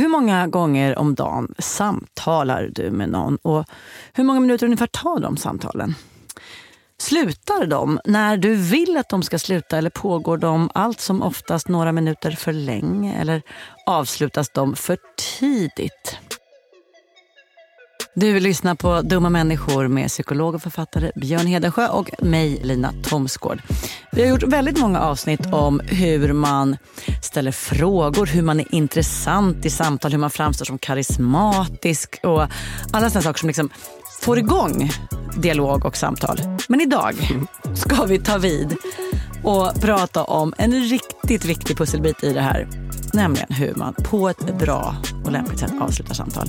Hur många gånger om dagen samtalar du med någon? Och hur många minuter ungefär tar de samtalen? Slutar de när du vill att de ska sluta eller pågår de allt som oftast några minuter för länge? Eller avslutas de för tidigt? Du lyssnar på Dumma människor med psykolog och författare Björn Hedensjö och mig, Lina Thomsgård. Vi har gjort väldigt många avsnitt om hur man ställer frågor, hur man är intressant i samtal, hur man framstår som karismatisk och alla sådana saker som liksom får igång dialog och samtal. Men idag ska vi ta vid och prata om en riktigt viktig pusselbit i det här. Nämligen hur man på ett bra och lämpligt sätt avslutar samtal.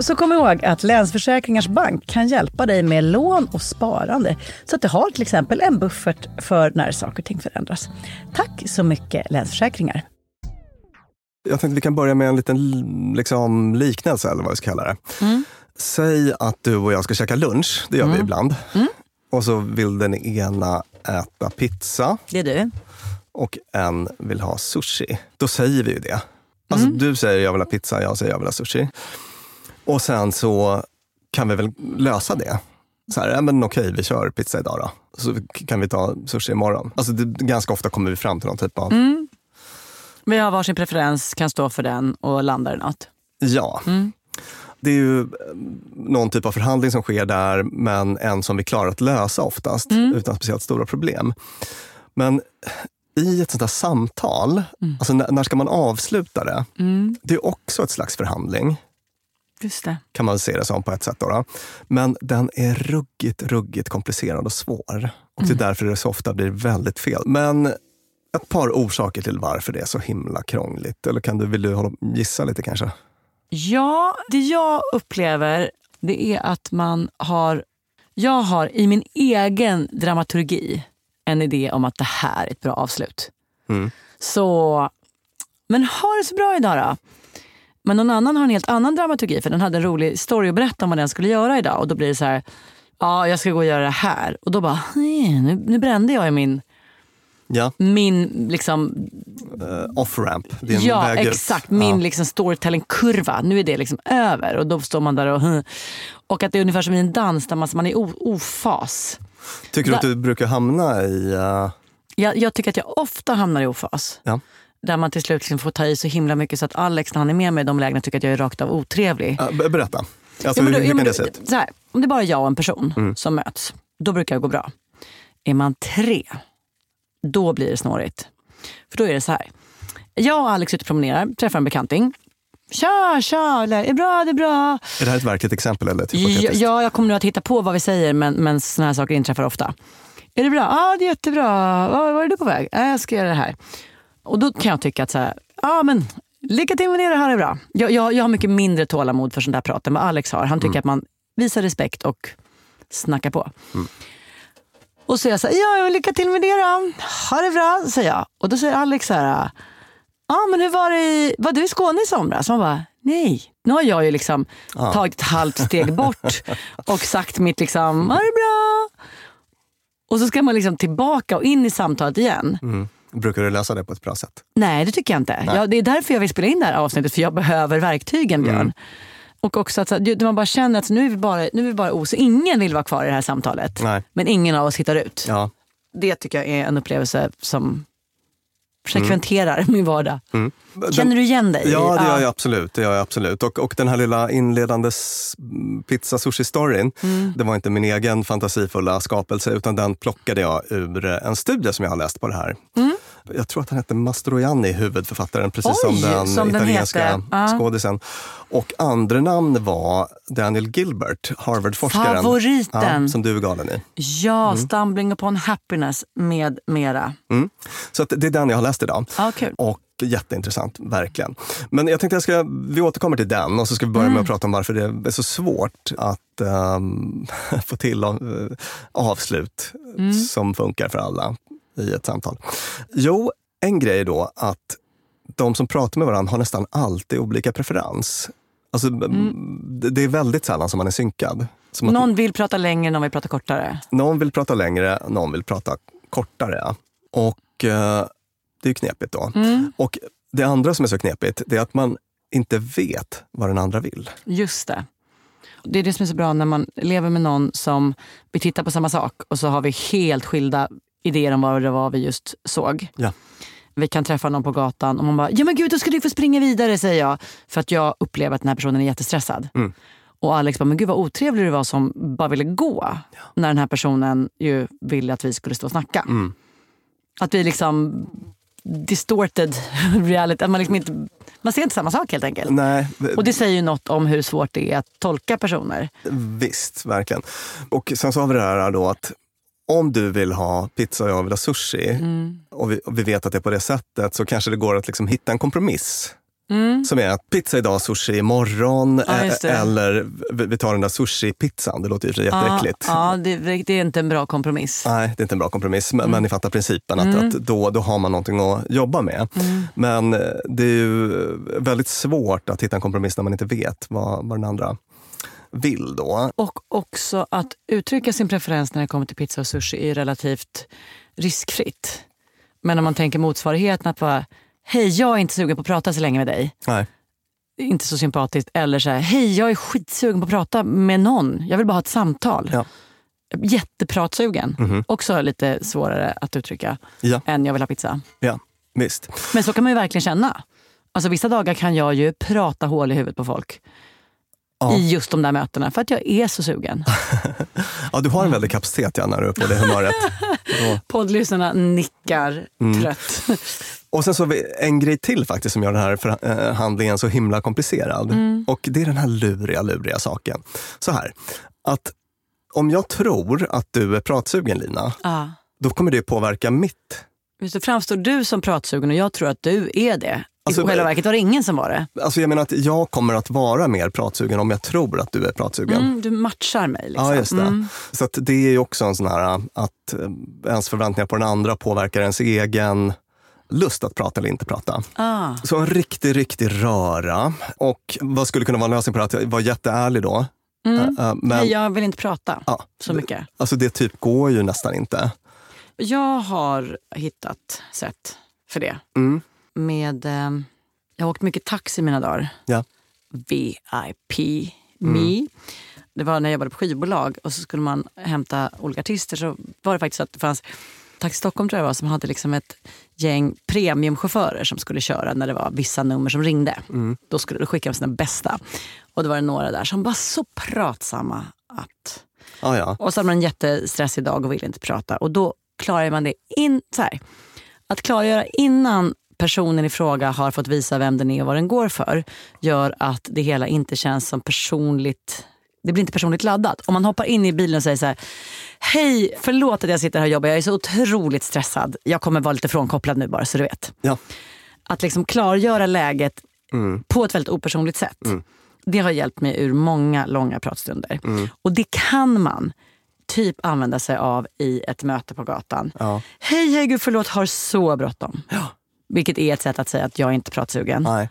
Så kom ihåg att Länsförsäkringars Bank kan hjälpa dig med lån och sparande. Så att du har till exempel en buffert för när saker och ting förändras. Tack så mycket Länsförsäkringar. Jag tänkte vi kan börja med en liten liksom, liknelse, eller vad vi ska kalla det. Säg att du och jag ska käka lunch, det gör vi ibland. Och så vill den ena äta pizza Det är du. och en vill ha sushi. Då säger vi ju det. Alltså du säger jag vill ha pizza, jag säger jag vill ha sushi. Och sen så kan vi väl lösa det. Så här, ja, men okej, vi kör pizza idag då. Så kan vi ta sushi imorgon. Alltså det, ganska ofta kommer vi fram till någon typ av, Vi har varsin preferens, kan stå för den och landar i något. ja. Det är ju eh, någon typ av förhandling som sker där, men en som vi klarar att lösa oftast utan speciellt stora problem. Men i ett sånt här samtal, alltså när, när ska man avsluta det? Det är också ett slags förhandling. Just det. kan man se det som på ett sätt. Då, då. Men den är ruggigt, ruggigt komplicerad och svår. Och det är därför det så ofta blir väldigt fel. Men ett par orsaker till varför det är så himla krångligt. Eller kan du, vill du hålla, gissa lite kanske? Ja, det jag upplever det är att man har... Jag har i min egen dramaturgi en idé om att det här är ett bra avslut. Så, men ha det så bra idag då. Men någon annan har en helt annan dramaturgi för den hade en rolig story att berätta om vad den skulle göra idag. Och då blir det så här, ja jag ska gå och göra det här. Och då bara, nej, nu, nu brände jag i min, Ja, min liksom, uh, off-ramp. Din ja väg ut. exakt, min Ja. liksom storytelling-kurva. Nu är det liksom över och då står man där och Och att det är ungefär som i en dans där man, man är ofas. Tycker du att du brukar hamna i... Uh, Jag, jag tycker att jag ofta hamnar i ofas. ja. Där man till slut liksom får ta i så himla mycket så att Alex när han är med mig i de lägena tycker att jag är rakt av otrevlig. Be- berätta. Alltså, Ja, men då- hur, hur ja, kan det se ut? så här, om det är bara jag och en person Mm. som möts, då brukar det gå bra. Är man tre, då blir det snårigt. För då är det så här. Jag och Alex ute och promenerar, träffar en bekanting. Tja, tja, eller, är det bra, det är bra. Är det här ett verkligt exempel eller Ja, ja, jag kommer nu att hitta på vad vi säger, men, men såna här saker inträffar ofta. Är det bra? Ja, det är jättebra. Var, var är du på väg? "Ja, Jag ska göra det här. Och då kan jag tycka att så här, ja men lycka till med det, det här är bra. Jag, jag, jag har mycket mindre tålamod för sånt där prat än vad Alex har. Han tycker att man visar respekt och snackar på. Och så säger jag så här, ja lycka till med det då. Ha det bra, säger jag. Och då säger Alex så här, ja men hur var det i, var du i Skåne i somras? Man bara, nej. Nu har jag ju liksom tagit ett halvt steg bort och sagt mitt liksom, ha det bra. Och så ska man liksom tillbaka och in i samtalet igen. Mm. Brukar du lösa det på ett bra sätt? Nej, det tycker jag inte. Jag, det är därför jag vill spela in det här avsnittet, för jag behöver verktygen, Björn. Mm. Och också att man bara känner att nu är vi bara, nu är vi bara os. Ingen vill vara kvar i det här samtalet. Nej. Men ingen av oss hittar ut. Ja. Det tycker jag är en upplevelse som frekventerar min vardag. Känner du igen dig? Mm. Ja, det gör jag absolut. Det gör jag absolut. Och, och den här lilla inledande s- pizza sushi storyn, Mm. det var inte min egen fantasifulla skapelse utan den plockade jag ur en studie som jag har läst på det här. Jag tror att han hette Mastroianni, huvudförfattaren, precis Mm. Oj, som den som den italienska. Ja. skådisen. Och andra namn var Daniel Gilbert, Harvard-forskaren. Favoriten. Ja, som du är galen i. Ja, Stumbling upon happiness med mera. Mm. Så det är den jag har läst idag. Ja, kul. Och jätteintressant, verkligen. Men jag tänkte jag ska, vi återkommer till den och så ska vi börja Mm. med att prata om varför det är så svårt att ehm, få till eh, avslut Mm. som funkar för alla i ett samtal. Jo, en grej då att de som pratar med varandra har nästan alltid olika preferens. Alltså, det- Det är väldigt sällan som man är synkad. Som att Mm. Någon vill prata längre, någon vill prata kortare. någon vill prata längre, någon vill prata kortare. Och eh, det är ju knepigt då. Mm. Och det andra som är så knepigt, det är att man inte vet vad den andra vill. Just det. Det är det som är så bra när man lever med någon som vi tittar på samma sak och så har vi helt skilda idéer om vad det var vi just såg. Ja. Vi kan träffa någon på gatan och man bara, ja men gud då ska du få springa vidare säger jag. För att jag upplever att den här personen är jättestressad. Mm. Och Alex bara, men gud vad otrevlig du var som bara ville gå. När den här personen ju ville att vi skulle stå och snacka. Mm. Att vi liksom distorted reality, att man liksom inte, man ser inte samma sak helt enkelt. Nej, Och det säger ju något om hur svårt det är att tolka personer. visst, verkligen. Och sen så har vi det här då att om du vill ha pizza och jag vill ha sushi Mm. och, vi, och vi vet att det är på det sättet så kanske det går att liksom hitta en kompromiss. Som är att pizza idag, sushi imorgon. Mm. Ja, eller vi tar den där sushi-pizzan. Det låter ju jätteäckligt. Ja, ja det, det är inte en bra kompromiss. Nej, det är inte en bra kompromiss, men, Mm. men ni fattar principen. Att, att då, då har man någonting att jobba med. Mm. Men eh, det är ju väldigt svårt att hitta en kompromiss när man inte vet vad, vad den andra vill. Då. Och också att uttrycka sin preferens när det kommer till pizza och sushi är relativt riskfritt. Men om man tänker motsvarigheten att vara hej jag är inte sugen på att prata så länge med dig. Nej. Inte så sympatiskt. Eller så här, hej jag är skitsugen på att prata med någon. Jag vill bara ha ett samtal. Ja. Jättepratsugen. Också lite svårare att uttrycka Ja. än jag vill ha pizza. Ja, visst. Men så kan man ju verkligen känna. Alltså vissa dagar kan jag ju prata hål i huvudet på folk. Ja. I just de där mötena. För att jag är så sugen. Ja, du har en väldig kapacitet ja, när du är på det humöret. Då- Poddlyssnarna nickar Mm. trött. Och sen så har vi en grej till faktiskt som gör den här förhandlingen så himla komplicerad. Och det är den här luriga, luriga saken. Så här, att om jag tror att du är pratsugen Lina, Ja. då kommer det påverka mitt. Just det, framstår du som pratsugen och jag tror att du är det. Alltså, I själva verket var det ingen som var det. Alltså jag menar att jag kommer att vara mer pratsugen om jag tror att du är pratsugen. Mm, du matchar mig. Liksom. Ja, just det. Mm. Så det är ju också en sån här att eh, ens förväntningar på den andra påverkar ens egen lust att prata eller inte prata. Ah. Så en riktig, riktig röra. Och vad skulle kunna vara en lösning på det? Att vara jätteärlig då. Mm. Eh, eh, Men Nej, jag vill inte prata ja, så mycket. alltså det typ går ju nästan inte. Jag har hittat sätt för det. Mm. Med, eh, jag har åkt mycket taxi mina dagar. Ja. VIP me. Det var när jag jobbade på skivbolag och så skulle man hämta olika artister. Så var det faktiskt att det fanns Taxi Stockholm tror jag var, som hade liksom ett gäng premiumchaufförer som skulle köra när det var vissa nummer som ringde. Då skulle de skicka sina bästa. Och det var det några där som var så pratsamma att Ja, ja. och så hade man en jättestressig dag och ville inte prata. Och då klarar man det in, så här, att klargöra innan personen i fråga har fått visa vem den är och vad den går för gör att det hela inte känns som personligt det blir inte personligt laddat. Om man hoppar in i bilen och säger så här, hej förlåt att jag sitter här och jobbar, jag är så otroligt stressad. Jag kommer vara lite frånkopplad nu bara så du vet. ja. Att liksom klargöra läget på ett väldigt opersonligt sätt. Det har hjälpt mig ur många långa pratstunder. Och det kan man typ använda sig av i ett möte på gatan. Ja. Hej, hej, gud förlåt, har så bråttom. Vilket är ett sätt att säga att jag är inte pratsugen. Ja, Nej.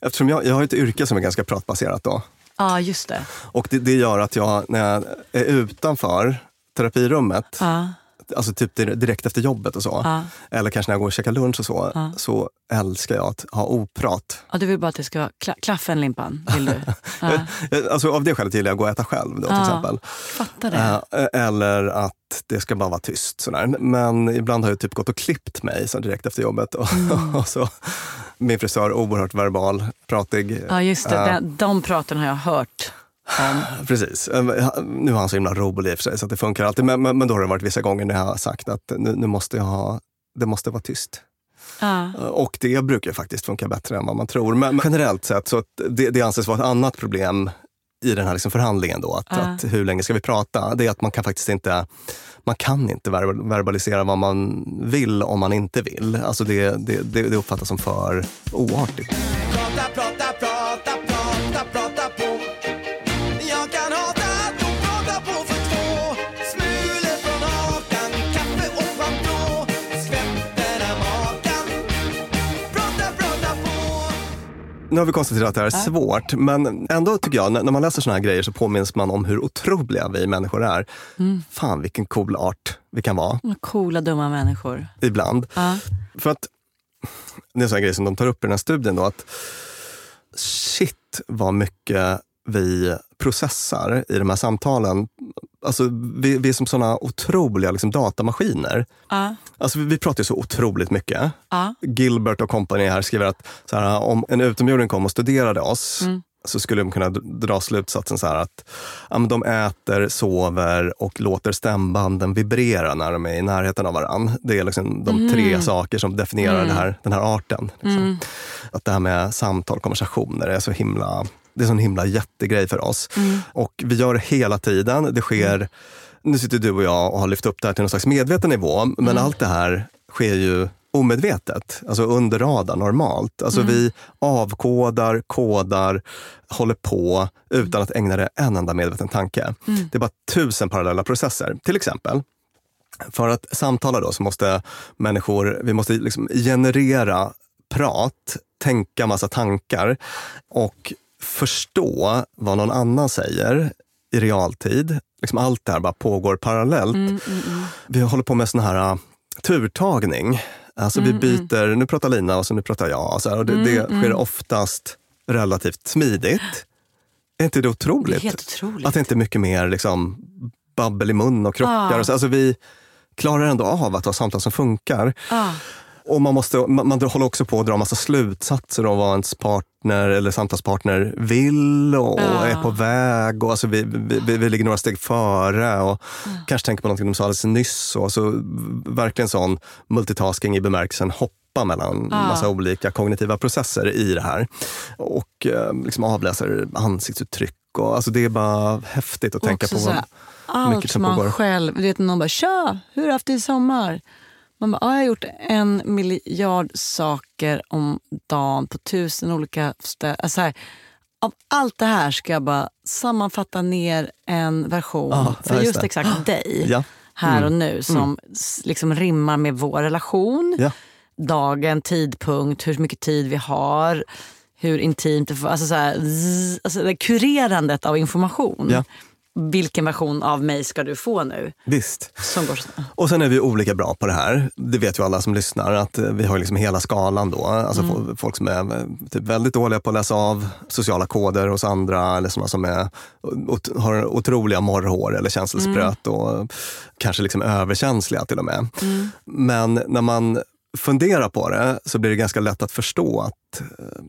Eftersom jag, jag har ett yrke som är ganska pratbaserat då. ah, just det. Och det, det gör att jag, när jag är utanför terapirummet, Ja. Alltså typ dir- direkt efter jobbet och så, Ja. eller kanske när jag går och käkar lunch och så, så älskar jag att ha oprat. Ja, du vill bara att det ska vara kla- klaffen Limpan, vill du? Ja. Eh, Alltså av det skälet gillar jag att gå och äta själv då, till Ja. exempel. Fattar det. Eh, Eller att det ska bara vara tyst. Sådär. Men ibland har jag typ gått och klippt mig så direkt efter jobbet. Och, Mm. och så, min frisör, oerhört verbal, pratig. Ja, just det. Eh, Den, de praten har jag hört om. Precis. Eh, Nu har han så himla rolig i och för sig så att det funkar alltid. Men, men, men då har det varit vissa gånger när jag har sagt att nu, nu måste jag ha, det måste vara tyst. Eh, Och det brukar faktiskt funka bättre än vad man tror. Men men generellt sett så att det, det anses vara ett annat problem i den här liksom förhandlingen då, att, Ja. att hur länge ska vi prata? Det är att man kan faktiskt inte man kan inte ver- verbalisera vad man vill om man inte vill. Alltså det, det, det, det uppfattas som för oartigt. Prata, prata, Nu har vi konstaterat att det här är svårt, men ändå tycker jag, när man läser såna här grejer så påminns man om hur otroliga vi människor är. Fan vilken cool art vi kan vara Coola, dumma människor. ibland. Ja. För att, det är en sån här grej som de tar upp i den här studien då, att shit vad mycket vi processar i de här samtalen. Alltså, vi, vi är som såna otroliga liksom, datamaskiner. Ja. Alltså, vi, vi pratar ju så otroligt mycket. Ja. Gilbert och kompani här skriver att så här, om en utomjording kom och studerade oss Mm. så skulle de kunna dra slutsatsen så här att ja, de äter, sover och låter stämbanden vibrera när de är i närheten av varann. Det är liksom de tre saker som definierar det här, den här arten. Liksom. Att det här med samtal, konversationer är så himla det är en sån himla jättegrej för oss. Och vi gör det hela tiden. Det sker, nu sitter du och jag och har lyft upp det här till någon slags medveten nivå, men allt det här sker ju omedvetet, alltså under radarn normalt. Alltså vi avkodar, kodar, håller på utan att ägna det en enda medveten tanke. Det är bara tusen parallella processer. Till exempel, för att samtala då så måste människor, vi måste liksom generera prat, tänka massa tankar och förstå vad någon annan säger i realtid. Liksom allt det här bara pågår parallellt. Vi håller på med sån här uh, turtagning. Alltså vi byter, nu pratar Lina och så nu pratar jag. Så här, och det, det sker oftast relativt smidigt. Är inte det otroligt? Det otroligt. Att det inte är mycket mer liksom, babbel i mun och krockar. Och så, alltså vi klarar ändå av att ha samtal som funkar. Ah. Och man, måste, man, man håller också på att dra massa slutsatser av vad ens partner eller samtalspartner vill och, och är på väg. Och alltså vi, vi, vi, vi ligger några steg före och kanske tänker på någonting de sa alldeles nyss. Och så, verkligen sån multitasking i bemärkelsen hoppa mellan massa olika kognitiva processer i det här. Och eh, liksom avläser ansiktsuttryck. Och, alltså det är bara häftigt att tänka också på vad, mycket allt som man pågår. själv... Du vet, någon bara “tja, hur har du haft det i sommar?” Man bara, "Ja, “jag har gjort en miljard saker om dagen på tusen olika ställen”. Alltså här, av allt det här ska jag bara sammanfatta ner en version Ja, för just det. exakt dig Ja. här och nu som s- liksom rimmar med vår relation. Ja. Dagen, tidpunkt, hur mycket tid vi har, hur intimt det får... Alltså, så här, zzz, alltså det kurerandet av information. Ja. Vilken version av mig ska du få nu? Visst. Som går. Och sen är vi olika bra på det här. Det vet ju alla som lyssnar att eh, vi har liksom hela skalan då. Alltså fo- folk som är eh, typ väldigt dåliga på att läsa av sociala koder hos andra eller sådana som är, har otroliga morrhår eller känselspröt och kanske liksom överkänsliga till och med. Men när man funderar på det så blir det ganska lätt att förstå att eh,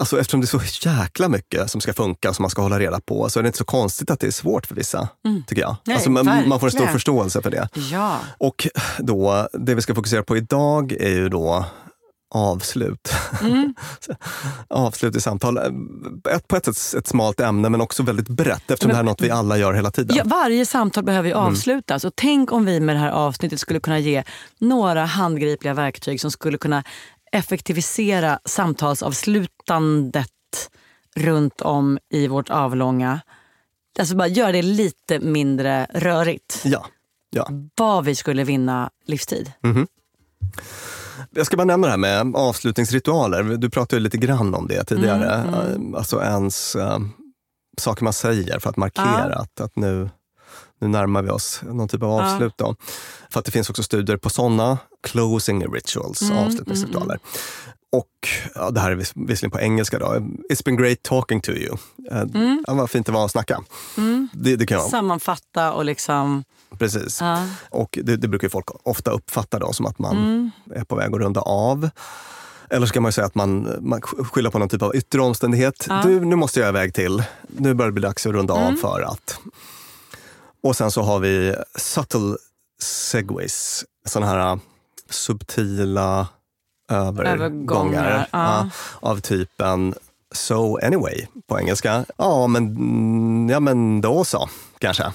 Alltså eftersom det är så jäkla mycket som ska funka som man ska hålla reda på så är det inte så konstigt att det är svårt för vissa, tycker jag. Nej, alltså man, man får en stor förståelse för det. Ja. Och då, det vi ska fokusera på idag är ju då avslut. Mm. avslut i samtal. Ett, på ett sätt ett smalt ämne men också väldigt brett eftersom Men- det här är något vi alla gör hela tiden. Ja, varje samtal behöver ju avslutas. Och tänk om vi med det här avsnittet skulle kunna ge några handgripliga verktyg som skulle kunna effektivisera samtalsavslutandet runt om i vårt avlånga. Alltså bara göra det lite mindre rörigt. Ja. ja. Vad vi skulle vinna livstid. Jag ska bara nämna det här med avslutningsritualer. Du pratade lite grann om det tidigare. Mm, Alltså ens äh, saker man säger för att markera att, att nu, nu närmar vi oss någon typ av avslut. Då. För att det finns också studier på sådana closing rituals, Mm, avslutningsritualer. Och ja, det här är vis- visserligen på engelska. Då. It's been great talking to you. Eh, Mm. Ja, vad fint det var att snacka. Det, det kan jag, Sammanfatta och liksom... precis. Ja. Och det, det brukar folk ofta uppfatta då, som att man Mm. är på väg att runda av. Eller så kan man ju säga att man, man skyller på någon typ av yttre omständighet. Du, nu måste jag iväg till. Nu börjar det bli dags att runda Mm. av för att. Och sen så har vi subtle segways. Sådana här subtila övergångar. Övergångar, ja. av typen so anyway på engelska. Ja, men, mm, ja, men då så, kanske.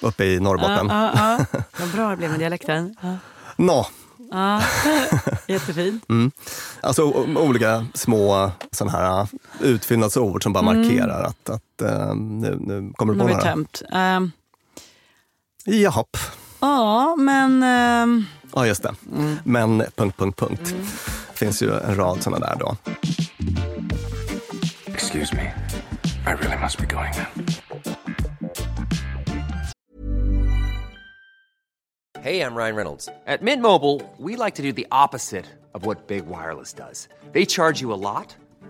Uppe i Norrbotten. Ja, ja. Vad bra det blev med dialekten. Ja. Nå, Ja. Jättefint. Alltså o- olika små såna här utfyllnadsord som bara markerar att, att eh, nu, nu kommer du Nu på har vi några. tömt. Ehm, Jahopp. Ja, men... ehm, Ja, just det. Men punkt, punkt, punkt. finns ju en rad såna där då. Excuse me. I really must be going now. Hey, I'm Ryan Reynolds. At Mint Mobile, we like to do the opposite of what Big Wireless does. They charge you a lot,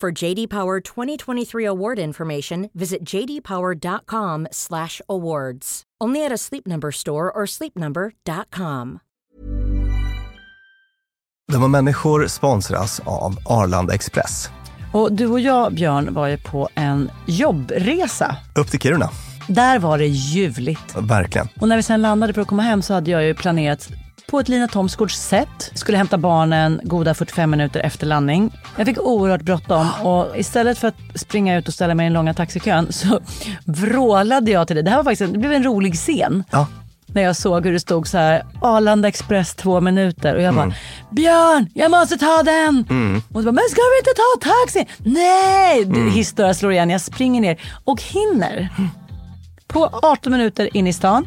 For JD Power 2023 award information, visit jdpower.com/awards. Only at a Sleep Number store or sleepnumber.com. Dumma människor sponsras av Arlanda Express. Och du och jag, Björn, var ju på en jobbresa. Upp till Kiruna. Där var det ljuvligt. Verkligen. Och när vi sen landade för att komma hem så hade jag ju planerat på ett Lina Thomsgårds sätt. Skulle hämta barnen goda 45 minuter efter landning. Jag fick oerhört bråttom och istället för att springa ut och ställa mig i den långa taxikön så vrålade jag till dig. Det här var faktiskt en, det blev en rolig scen. Ja. När jag såg hur det stod så här Arlanda Express två minuter och jag bara Björn, jag måste ta den! Och du bara, men ska vi inte ta taxi? Nej! Mm. Historia slår igen, jag springer ner och hinner på 18 minuter in i stan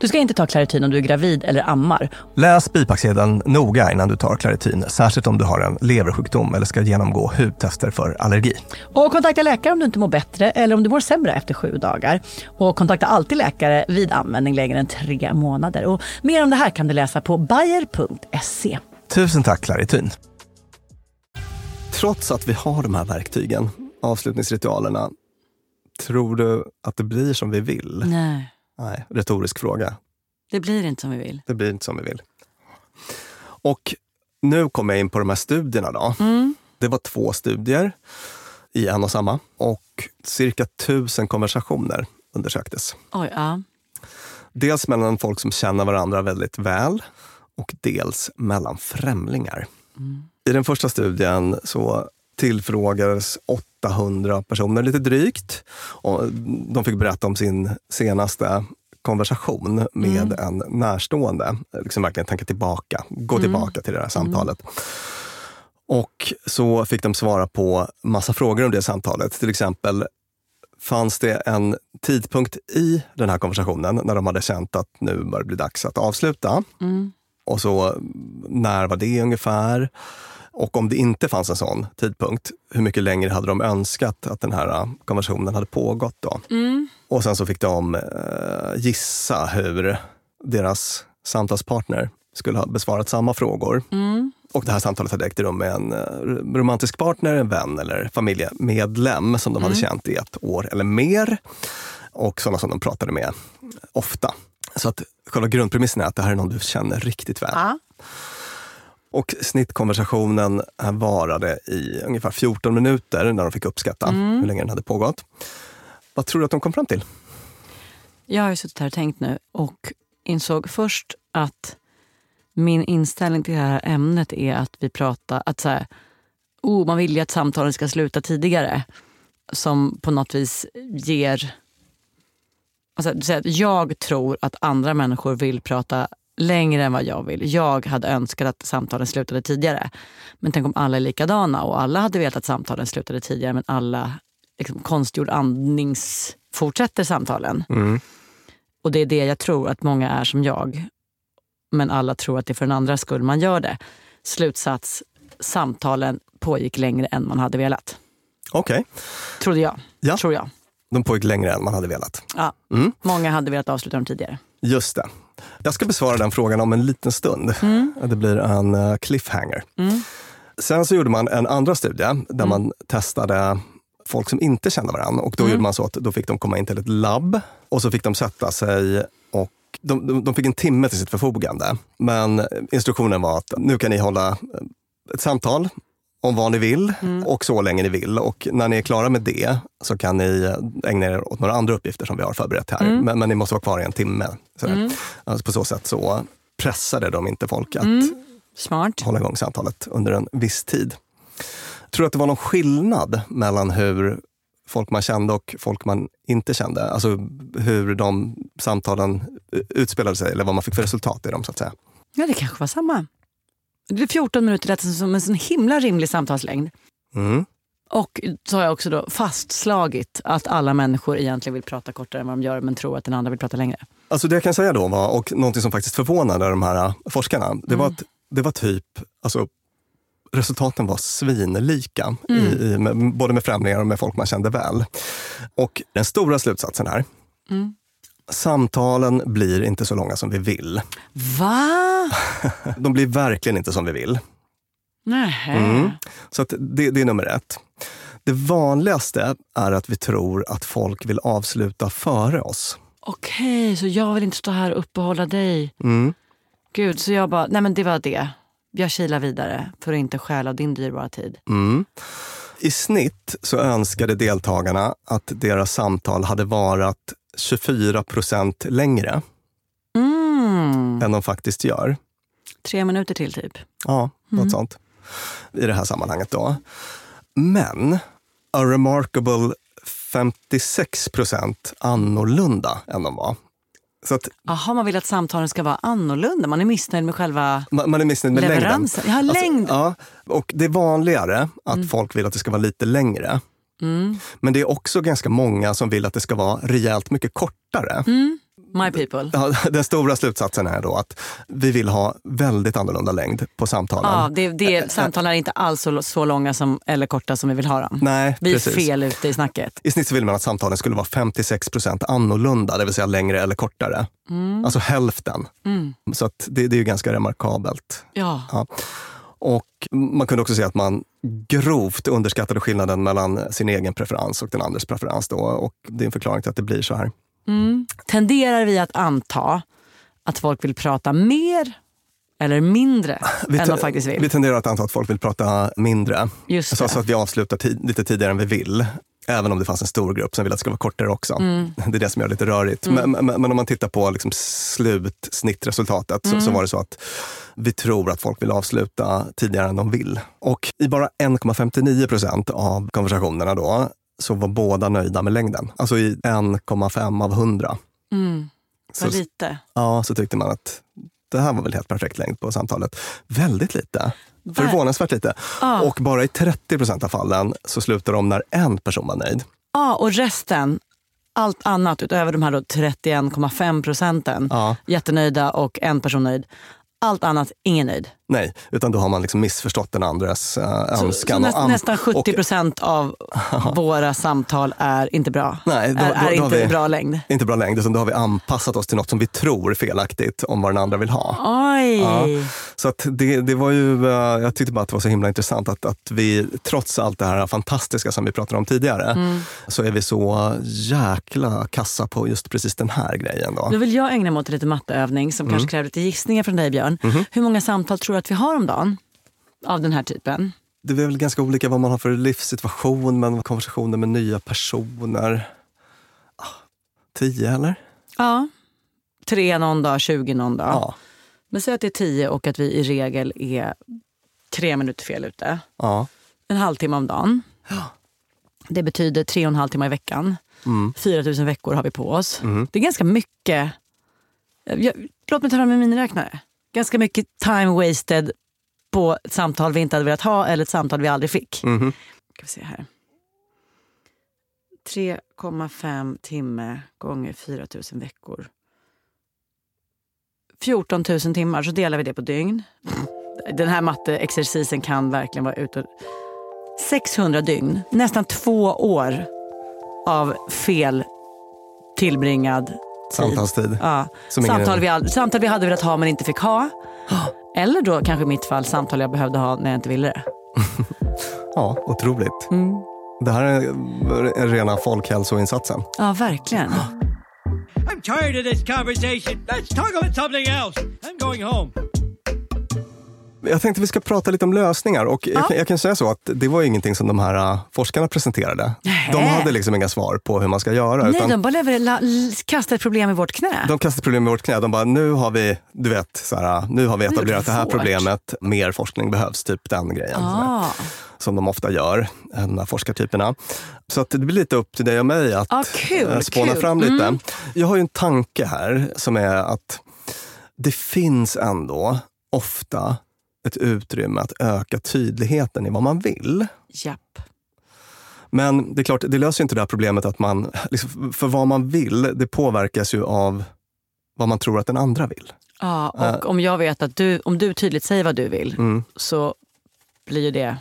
Du ska inte ta Clarityn om du är gravid eller ammar. Läs bipacksedeln noga innan du tar Claritin, särskilt om du har en leversjukdom eller ska genomgå hudtester för allergi. Och kontakta läkare om du inte mår bättre eller om du mår sämre efter sju dagar. Och kontakta alltid läkare vid användning längre än tre månader. Och mer om det här kan du läsa på bayer.se. Tusen tack Claritin. Trots att vi har de här verktygen, avslutningsritualerna, tror du att det blir som vi vill? Nej, Nej, retorisk fråga. det blir inte som vi vill. Det blir inte som vi vill. Och nu kommer jag in på de här studierna. Då. Det var två studier i en och samma och cirka tusen konversationer undersöktes. Oj, ja. Dels mellan folk som känner varandra väldigt väl och dels mellan främlingar. I den första studien så tillfrågades 800 personer lite drygt. Och de fick berätta om sin senaste konversation med en närstående. Liksom verkligen tänka tillbaka, gå tillbaka till det här samtalet. Och så fick de svara på massa frågor om det samtalet. Till exempel, fanns det en tidpunkt i den här konversationen när de hade känt att nu börjar det bli dags att avsluta? Och så, när var det ungefär? Och om det inte fanns en sån tidpunkt, hur mycket längre hade de önskat att den här äh, konversationen hade pågått då? Och sen så fick de eh, gissa hur deras samtalspartner skulle ha besvarat samma frågor. Och det här samtalet hade ägt rum med en eh, romantisk partner, en vän eller familjemedlem som de hade känt i ett år eller mer. Och sådana som de pratade med ofta. Så att själva grundpremissen är att det här är någon du känner riktigt väl. Ja. Och snittkonversationen här varade i ungefär 14 minuter när de fick uppskatta hur länge den hade pågått. Vad tror du att de kom fram till? Jag har ju suttit här och tänkt nu och insåg först att min inställning till det här ämnet är att vi pratar, att så här, oh, man vill ju att samtalen ska sluta tidigare. Som på något vis ger... Alltså, jag tror att andra människor vill prata längre än vad jag vill. Jag hade önskat att samtalen slutade tidigare. Men tänk om alla är likadana och alla hade velat att samtalen slutade tidigare men alla liksom, konstgjord andnings fortsätter samtalen. Och det är det jag tror att många är som jag. Men alla tror att det är för den andra skull man gör det. Slutsats, samtalen pågick längre än man hade velat. Okej, Trodde jag. Ja. Tror jag. de pågick längre än man hade velat. Ja. Många hade velat avsluta dem tidigare. Just det. Jag ska besvara den frågan om en liten stund. Det blir en eh, cliffhanger. Sen så gjorde man en andra studie där man testade folk som inte kände varandra. Och då gjorde man så att då fick de komma in till ett labb och så fick de sätta sig och de, de, de fick en timme till sitt förfogande. Men instruktionen var att nu kan ni hålla ett samtal om vad ni vill och så länge ni vill. Och när ni är klara med det så kan ni ägna er åt några andra uppgifter som vi har förberett här. Men, men ni måste vara kvar i en timme. Sådär. Alltså på så sätt så pressade de inte folk att Smart. hålla igång samtalet under en viss tid. Tror du att det var någon skillnad mellan hur folk man kände och folk man inte kände? Alltså hur de samtalen utspelade sig eller vad man fick för resultat i dem så att säga. Ja, det kanske var samma. Det är 14 minuter lät som en sån himla rimlig samtalslängd. Mm. Och så har jag också då fastslagit att alla människor egentligen vill prata kortare än vad de gör men tror att den andra vill prata längre. Alltså det jag kan säga då var, och någonting som faktiskt förvånade de här forskarna, det var att det var typ, alltså resultaten var svinlika, i, i, med, både med främlingar och med folk man kände väl. Och den stora slutsatsen här, samtalen blir inte så långa som vi vill. Va? De blir verkligen inte som vi vill. Nej. Mm. Så det, det är nummer ett. Det vanligaste är att vi tror att folk vill avsluta före oss. Okej, så jag vill inte stå här och uppehålla dig. Mm. Gud, så jag bara, nej men det var det. Jag kilar vidare för att inte stjäla din dyrbara tid. Mm. I snitt så önskade deltagarna att deras samtal hade varat 24 procent längre Mm. än de faktiskt gör. Tre minuter till typ. Ja, något sånt. I det här sammanhanget då. Men a remarkable 56 procent annorlunda än de var. Så att Jaha, man vill att samtalen ska vara annorlunda. Man är missnöjd med själva... man, man är missnöjd med längden. Leveransen. Ja, längd. ja, och det är vanligare att folk vill att det ska vara lite längre. Men det är också ganska många som vill att det ska vara rejält mycket kortare. My people. Ja, den stora slutsatsen är då att vi vill ha väldigt annorlunda längd på samtalen. Ja, det, det, samtalen är inte alls så, så långa som, eller korta som vi vill ha dem. Nej, vi är precis. fel ute i snacket. I snitt så vill man att samtalen skulle vara 56 procent annorlunda, det vill säga längre eller kortare. Alltså hälften. Så att det, det är ju ganska remarkabelt. Ja. Ja. Och man kunde också se att man grovt underskattade skillnaden mellan sin egen preferens och den andres preferens. Då. Och det är en förklaring till att det blir så här. Tenderar vi att anta att folk vill prata mer eller mindre Vi, än de faktiskt vill? vi tenderar att anta att folk vill prata mindre. Just Så, det. så att vi avslutar tid, lite tidigare än vi vill. Även om det fanns en stor grupp som vill att det ska vara kortare också. Mm. Det är det som gör det lite rörigt. Men, men, men om man tittar på liksom slutsnittresultatet så, Mm. så var det så att vi tror att folk vill avsluta tidigare än de vill. Och i bara 1,59 procent av konversationerna då så var båda nöjda med längden. Alltså i 1,5 av 100. Mm. Vad Så, lite. ja, så tyckte man att det här var väl helt perfekt längd på samtalet. Väldigt lite. Förvånansvärt lite. Ja. Och bara i 30 procent av fallen så slutar de när en person var nöjd. Ja, och resten, allt annat utöver de här då 31,5 procenten, Ja. jättenöjda och en person nöjd. Allt annat, ingen nöjd. Nej, utan då har man liksom missförstått den andres uh, Så, önskan. så och an- nästan 70 och- procent av våra samtal är inte bra. Nej, då- är, då- är då har inte vi- bra längd. Inte bra längd, utan då har vi anpassat oss till något som vi tror felaktigt om vad den andra vill ha. Oj! Ja. Så att det, det var ju, eh, jag tyckte bara att det var så himla intressant att, att vi, trots allt det här fantastiska som vi pratade om tidigare, Mm. så är vi så jäkla kassa på just precis den här grejen. Då. Då vill jag ägna mig åt en liten matteövning som Mm. kanske kräver lite gissningar från dig Björn. Mhm. Hur många samtal tror du att vi har om dagen? Av den här typen. Det är väl ganska olika vad man har för livssituation, men konversationer med nya personer. Ah, Tio eller? Ja. Tre någon dag, 20 någon dag. Ja. Men säg att det är tio och att vi i regel är tre minuter fel ute. ja. En halvtimme om dagen. Det betyder tre och en halv timme i veckan. Mm. 4 000 veckor har vi på oss. Mhm. Det är ganska mycket. Jag, låt mig ta fram en miniräknare. Ganska mycket time wasted på ett samtal vi inte hade velat ha eller ett samtal vi aldrig fick. Mhm. Ska vi se här. 3,5 timme gånger 4 000 veckor. 14 000 timmar, så delar vi det på dygn. Den här matteexercisen kan verkligen vara ute. 600 dygn, nästan två år av fel tillbringad. Samtalstid. Ja. Samtal, vi all, samtal vi hade velat ha men inte fick ha. Eller då kanske i mitt fall samtal jag behövde ha när jag inte ville det. Ja, otroligt. Mm. Det här är är rena folkhälsoinsatsen. Ja, verkligen. I'm tired of this conversation. Let's talk about something else. I'm going home. Jag tänkte vi ska prata lite om lösningar och jag, kan, jag kan säga så att det var ingenting som de här äh, forskarna presenterade. Nej. De hade liksom inga svar på hur man ska göra. Nej, utan de bara lever, la, l- kastar ett problem i vårt knä. de kastade problem i vårt knä. De bara, nu har vi, du vet, så här, nu har vi är det etablerat det här problemet. Mer forskning behövs, typ den grejen. Ah. Som de ofta gör, de här forskartyperna. Så att det blir lite upp till dig och mig att Ah, kul, eh, spåna kul. fram lite. Mm. Jag har ju en tanke här som är att det finns ändå ofta ett utrymme att öka tydligheten i vad man vill. Japp. Men det är klart, det löser inte det här problemet att man, liksom, för vad man vill, det påverkas ju av vad man tror att den andra vill. Ja, och om jag vet att du, om du tydligt säger vad du vill Mm. så blir ju det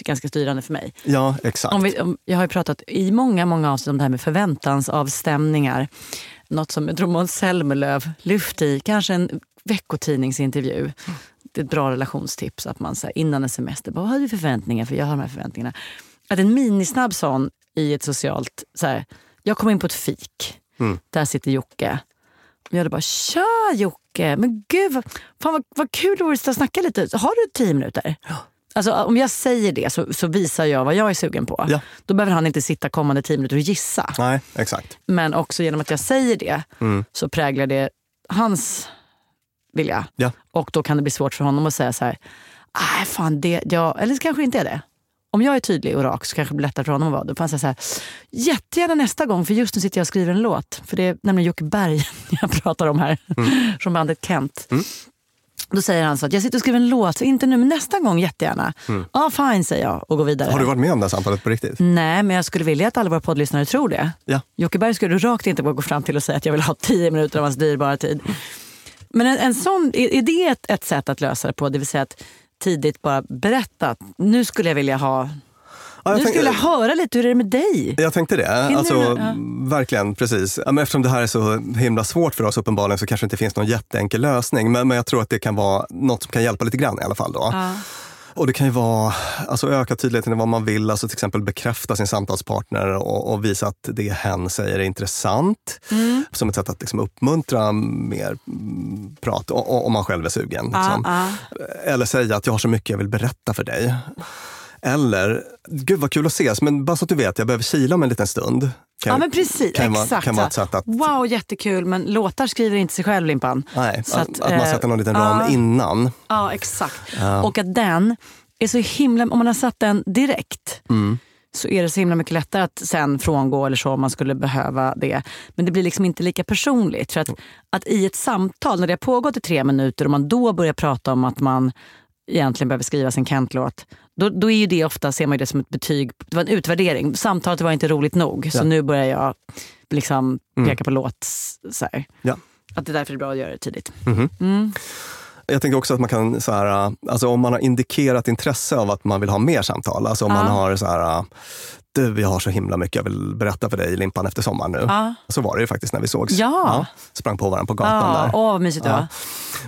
ganska styrande för mig. Ja, exakt. Om vi, om, jag har ju pratat i många, många avsnitt om det här med förväntansavstämningar. Något som jag tror Måns Zelmerlöw lyft i, kanske en veckotidningsintervju. Det är ett bra relationstips att man så här, innan en semester, bara, vad har du för förväntningar? För jag har de här förväntningarna. Att en minisnabb sån i ett socialt, så här, jag kom in på ett fik. Mm. Där sitter Jocke. Jag hade bara, tja Jocke, men gud vad, fan vad, vad kul det vore att snacka lite. Har du tio minuter? Alltså, om jag säger det så, så visar jag vad jag är sugen på. Ja. Då behöver han inte sitta kommande tio minuter och gissa. Nej, exakt. Men också genom att jag säger det Mm. så präglar det hans vilja. Ja. Och då kan det bli svårt för honom att säga så här, nej fan det, jag, eller så kanske inte är det. Om jag är tydlig och rak så kanske det blir lättare för honom att vara. Då får han säga så här, jättegärna nästa gång för just nu sitter jag och skriver en låt. För det är nämligen Jocke Berg jag pratar om här, från bandet Kent. Då säger han så att jag sitter och skriver en låt, så inte nu men nästa gång jättegärna. Ja fine säger jag och går vidare. Har du varit med om det här samtalet på riktigt? Nej, men jag skulle vilja att alla våra poddlyssnare tror det. Ja. Jocke Berg skulle rakt inte gå fram till och säga att jag vill ha tio minuter av hans dyrbara tid. Men en, en sån, är, är det ett, ett sätt att lösa det på? Det vill säga att tidigt bara berätta att nu skulle jag vilja ha... Ja, jag nu tänkte- skulle jag höra lite, hur är det med dig? Jag tänkte det. Alltså? Ja. Verkligen, precis. Men eftersom det här är så himla svårt för oss uppenbarligen så kanske det inte finns någon jätteenkel lösning. Men, men jag tror att det kan vara något som kan hjälpa lite grann i alla fall. Då. Ja. Och det kan ju vara alltså öka tydligheten i vad man vill, alltså till exempel bekräfta sin samtalspartner och, och visa att det hen säger är intressant. Mm. Som ett sätt att liksom uppmuntra mer prat om man själv är sugen. Liksom. Ja, Eller säga att jag har så mycket jag vill berätta för dig. Eller, gud vad kul att ses, men bara så att du vet, jag behöver kila om en liten stund. Kan- ja men precis, kan vara- exakt. kan vara ett sätt att- Wow, jättekul, men låtar skriver inte sig själv Limpan. Nej, Så att, att, att, man eh, sätter någon liten ram ja. innan. Ja, exakt. Ja. Och att den är så himla... Om man har satt den direkt Mm. så är det så himla mycket lättare att sen frångå eller så om man skulle behöva det. Men det blir liksom inte lika personligt. För att, att i ett samtal, när det har pågått i tre minuter och man då börjar prata om att man egentligen behöver skriva sin Kent-låt. Då, då är ju det ofta, ser man det som ett betyg. Det var en utvärdering. Samtalet var inte roligt nog. Så Ja. nu börjar jag liksom Mm. peka på låt. Så här. Ja. Att det är därför det är bra att göra det tidigt. Mhm. Mm. Jag tänker också att man kan, så här, alltså om man har indikerat intresse av att man vill ha mer samtal, alltså om Ja. man har så här, du jag har så himla mycket jag vill berätta för dig Limpan efter sommaren nu. Ja. Så var det ju faktiskt när vi sågs. Ja. sprang på varandra på gatan Ja, där. åh vad mysigt det var.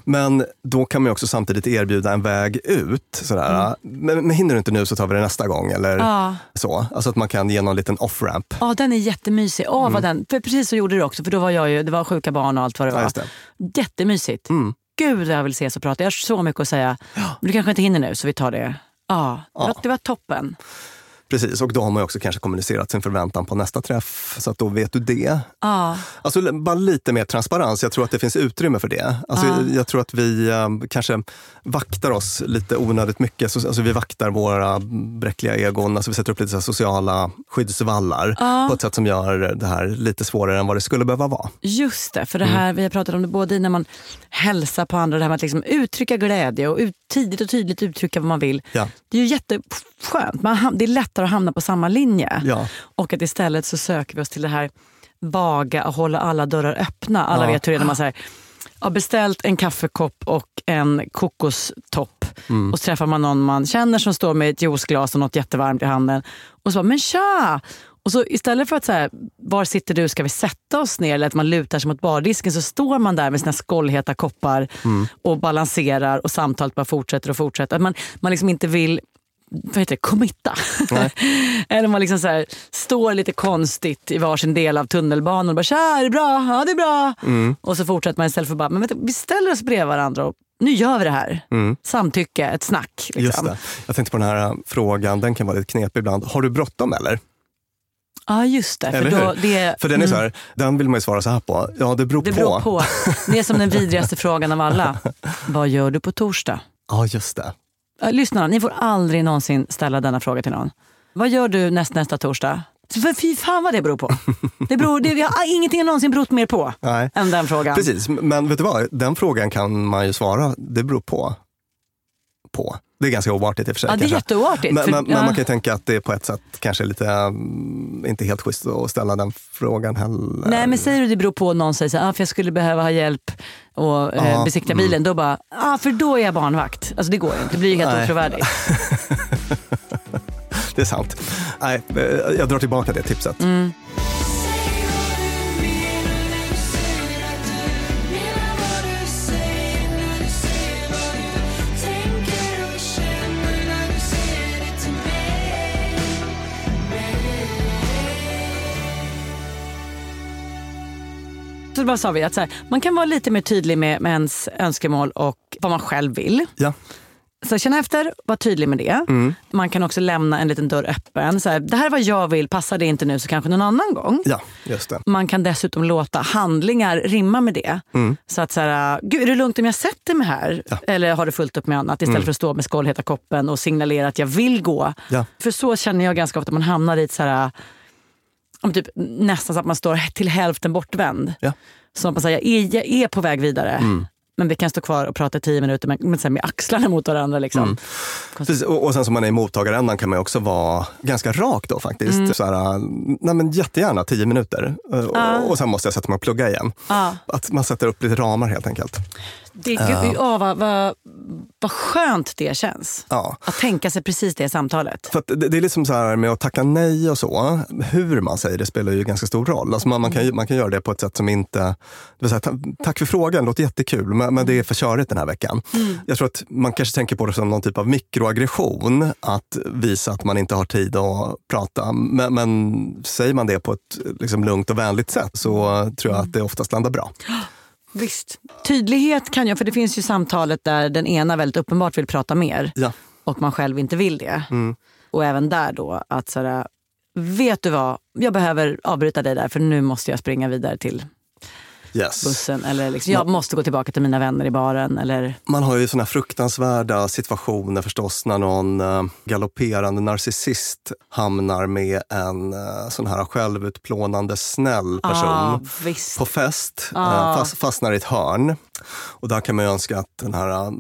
Men då kan man ju också samtidigt erbjuda en väg ut. Sådär. Men, men hinner du inte nu så tar vi det nästa gång. Eller Mm. Ja. så. Alltså att man kan ge någon liten off-ramp. Ja, den är jättemysig. Åh, Mm. vad den, för precis så gjorde du också, för då var jag ju, det var sjuka barn och allt vad det Ja, var. just det. Jättemysigt. Mm. Gud, jag vill ses och prata. Jag har så mycket att säga. Men du kanske inte hinner nu, så vi tar det. Ja, det var, det var toppen. Precis, och då har man också kanske kommunicerat sin förväntan på nästa träff. Så att då vet du det. Ja, Alltså bara lite mer transparens. Jag tror att det finns utrymme för det. Alltså, Ja. jag, jag tror att vi eh, kanske vaktar oss lite onödigt mycket. Så, alltså, vi vaktar våra bräckliga egon. Alltså, vi sätter upp lite sociala skyddsvallar Ja. på ett sätt som gör det här lite svårare än vad det skulle behöva vara. just det. För det Mm. här, vi har pratat om det både när man hälsar på andra, det här med att liksom uttrycka glädje och ut, tidigt och tydligt uttrycka vad man vill. Ja. Det är ju jätteskönt. Man, det är lättare att hamna på samma linje. Ja. Och att istället så söker vi oss till det här vaga och hålla alla dörrar öppna. Alla Ja. vet hur det är när man säger har beställt en kaffekopp och en kokostopp. Mm. Och så träffar man någon man känner som står med ett juiceglas och något jättevarmt i handen. Och så bara, men tja! Och så istället för att säga var sitter du, ska vi sätta oss ner? Eller att man lutar sig mot bardisken så står man där med sina skållheta koppar och balanserar och samtalet bara fortsätter och fortsätter. Att man, man liksom inte vill vad heter det, committa. Eller man liksom så här, står lite konstigt i varsin del av tunnelbanan och bara “tja, är det bra? Ja, det är bra”. Och så fortsätter man istället för bara “men vänta, vi ställer oss bredvid varandra och nu gör vi det här”. Samtycke, ett snack. Liksom. Just det. Jag tänkte på den här äh, frågan, den kan vara lite knepig ibland. Har du bråttom eller? Ja, just det. För, då, det, För den är så mm, här, den vill man ju svara så här på. Ja, det beror det på. beror på. Det är som den vidrigaste frågan av alla. Vad gör du på torsdag? Ja, just det. Ja, Lyssna, ni får aldrig någonsin ställa denna fråga till någon. Vad gör du näst, nästa torsdag? För fy fan vad det beror på. Det beror, det, har ingenting någonsin berott mer på Nej. än den frågan. Precis, men vet du vad? Den frågan kan man ju svara, det beror på. på. Det är ganska oartigt i och för sig. Ja, det är jätteoartigt, Men, för- men, ja. men man kan ju tänka att det är på ett sätt kanske lite, mm, inte helt schysst att ställa den frågan heller. Nej men säger du det beror på någon säger så här, ah, för jag skulle behöva ha hjälp och eh, besikta mm. bilen. Då bara, ah, för då är jag barnvakt. Alltså det går ju inte, det blir ju helt Nej. otrovärdigt. Det är sant. Nej, eh, jag drar tillbaka det tipset. Mm. Så bara sa vi att här, man kan vara lite mer tydlig med, med ens önskemål och vad man själv vill. Ja. Så känna efter, var tydlig med det. Mm. Man kan också lämna en liten dörr öppen. Så här, det här är vad jag vill, passar det inte nu så kanske någon annan gång. ja, just det. Man kan dessutom låta handlingar rimma med det. Mm. Så att så här, Gud, är det lugnt om jag sätter mig här? Ja. Eller har du fullt upp med annat? Istället Mm. för att stå med skållheta koppen och signalera att jag vill gå. Ja. För så känner jag ganska ofta, man hamnar i ett så här, om typ, nästan så att man står till hälften bortvänd. Ja. Så att man säger, jag är, jag är på väg vidare. Mm. Men vi kan stå kvar och prata i tio minuter så här med axlarna mot varandra. Liksom. Mm. Precis, och, och sen som man är i mottagarändan kan man också vara ganska rak då faktiskt. Mm. Så här, nej men jättegärna tio minuter. Ja. Och, och sen måste jag sätta mig och plugga igen. Ja. Att man sätter upp lite ramar helt enkelt. Det, gud, ja, vad, vad, vad skönt det känns. Ja. Att tänka sig precis det samtalet. För det, det är liksom så här med att tacka nej och så. Hur man säger det spelar ju ganska stor roll. Alltså man, man, kan, man kan göra det på ett sätt som inte... Det säga, ta, tack för frågan, låter jättekul, men, men det är för körigt den här veckan. Jag tror att man kanske tänker på det som någon typ av mikroaggression. Att visa att man inte har tid att prata. Men, men säger man det på ett liksom, lugnt och vänligt sätt så tror jag att det oftast landar bra. Visst. Tydlighet kan jag, för det finns ju samtalet där den ena väldigt uppenbart vill prata mer Ja. och man själv inte vill det. Mm. Och även där då att sådär, vet du vad, jag behöver avbryta dig där för nu måste jag springa vidare till Yes. bussen. Eller liksom, jag måste gå tillbaka till mina vänner i baren. Eller, Man har ju såna fruktansvärda situationer förstås när någon uh, galopperande narcissist hamnar med en uh, sån här självutplånande snäll person Ah, på fest, eh, Ah. fast, fastnar i ett hörn. Och där kan man ju önska att den här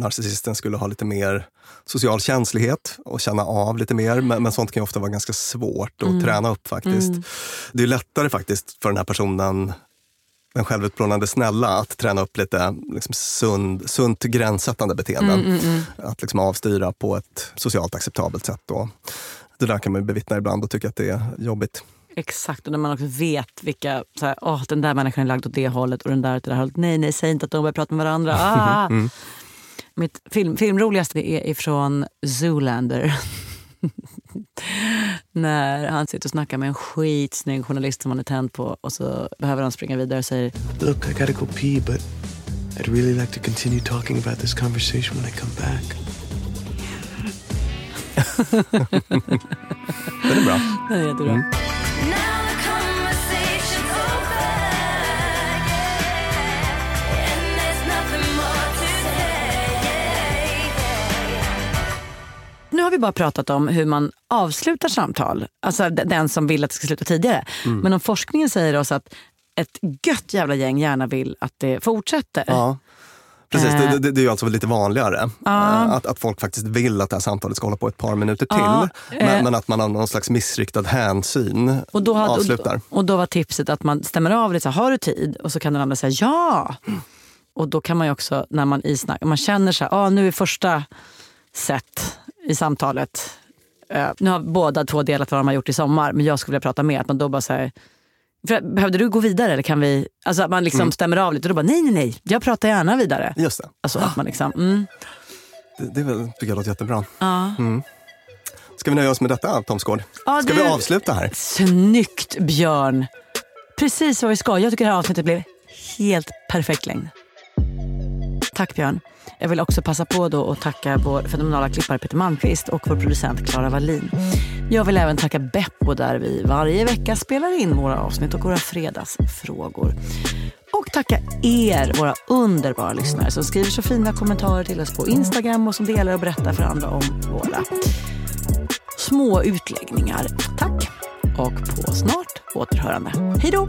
narcissisten skulle ha lite mer social känslighet och känna av lite mer. Men, men sånt kan ofta vara ganska svårt att Mm. träna upp faktiskt. Mm. Det är lättare faktiskt för den här personen den självutplånande snälla att träna upp lite liksom, sund, sunt gränssättande beteenden. Mm, mm, mm. Att liksom avstyra på ett socialt acceptabelt sätt. Och det där kan man bevittna ibland och tycka att det är jobbigt. Exakt, och när man också vet vilka, så här, åh, den där människan är lagd åt det hållet och den där åt det där hållet. Nej, nej, säg inte att de börjar prata med varandra. Ah! Mm. Mitt film, filmroligaste är ifrån Zoolander. När han sitter och snackar med en skitsnygg journalist som han är tänd på och så behöver han springa vidare och säger Look, I gotta go pee, but I'd really like to continue talking about this conversation when I come back. Den är bra. Det är jättebra. Mm. Vi bara pratat om hur man avslutar samtal. Alltså den som vill att det ska sluta tidigare. Mm. Men om forskningen säger oss att ett gött jävla gäng gärna vill att det fortsätter. Ja. Precis, Eh. det, det, det är ju alltså lite vanligare. Ja. Eh, Att, att folk faktiskt vill att det här samtalet ska hålla på ett par minuter till. Ja, eh. men, men att man av någon slags missriktad hänsyn Och då, hade, avslutar. och, och då var tipset att man stämmer av lite, så här, har du tid? Och så kan den andra säga ja. Och då kan man också, när man i snack, man känner så här, ah, nu är första set i samtalet, eh, nu har båda två delat vad de har gjort i sommar, men jag skulle vilja prata mer. Att man då bara säger, för, behövde du gå vidare eller kan vi, alltså att man liksom Mm. stämmer av lite och då bara nej nej nej, jag pratar gärna vidare. Just det. Alltså att man liksom, mm, Det, det tycker jag låter jättebra. ja. Mm. Ska vi nöja oss med detta, Tom Skård? Ja, Ska du- vi avsluta här? Snyggt Björn! Precis vad vi ska. Jag tycker det här avsnittet blev helt perfekt längd. Tack Björn. Jag vill också passa på då att tacka vår fenomenala klippare Peter Malmqvist och vår producent Klara Wallin. Jag vill även tacka Beppo där vi varje vecka spelar in våra avsnitt och våra fredagsfrågor. Och tacka er, våra underbara lyssnare som skriver så fina kommentarer till oss på Instagram och som delar och berättar för andra om våra små utläggningar. Tack och på snart återhörande. Hej då!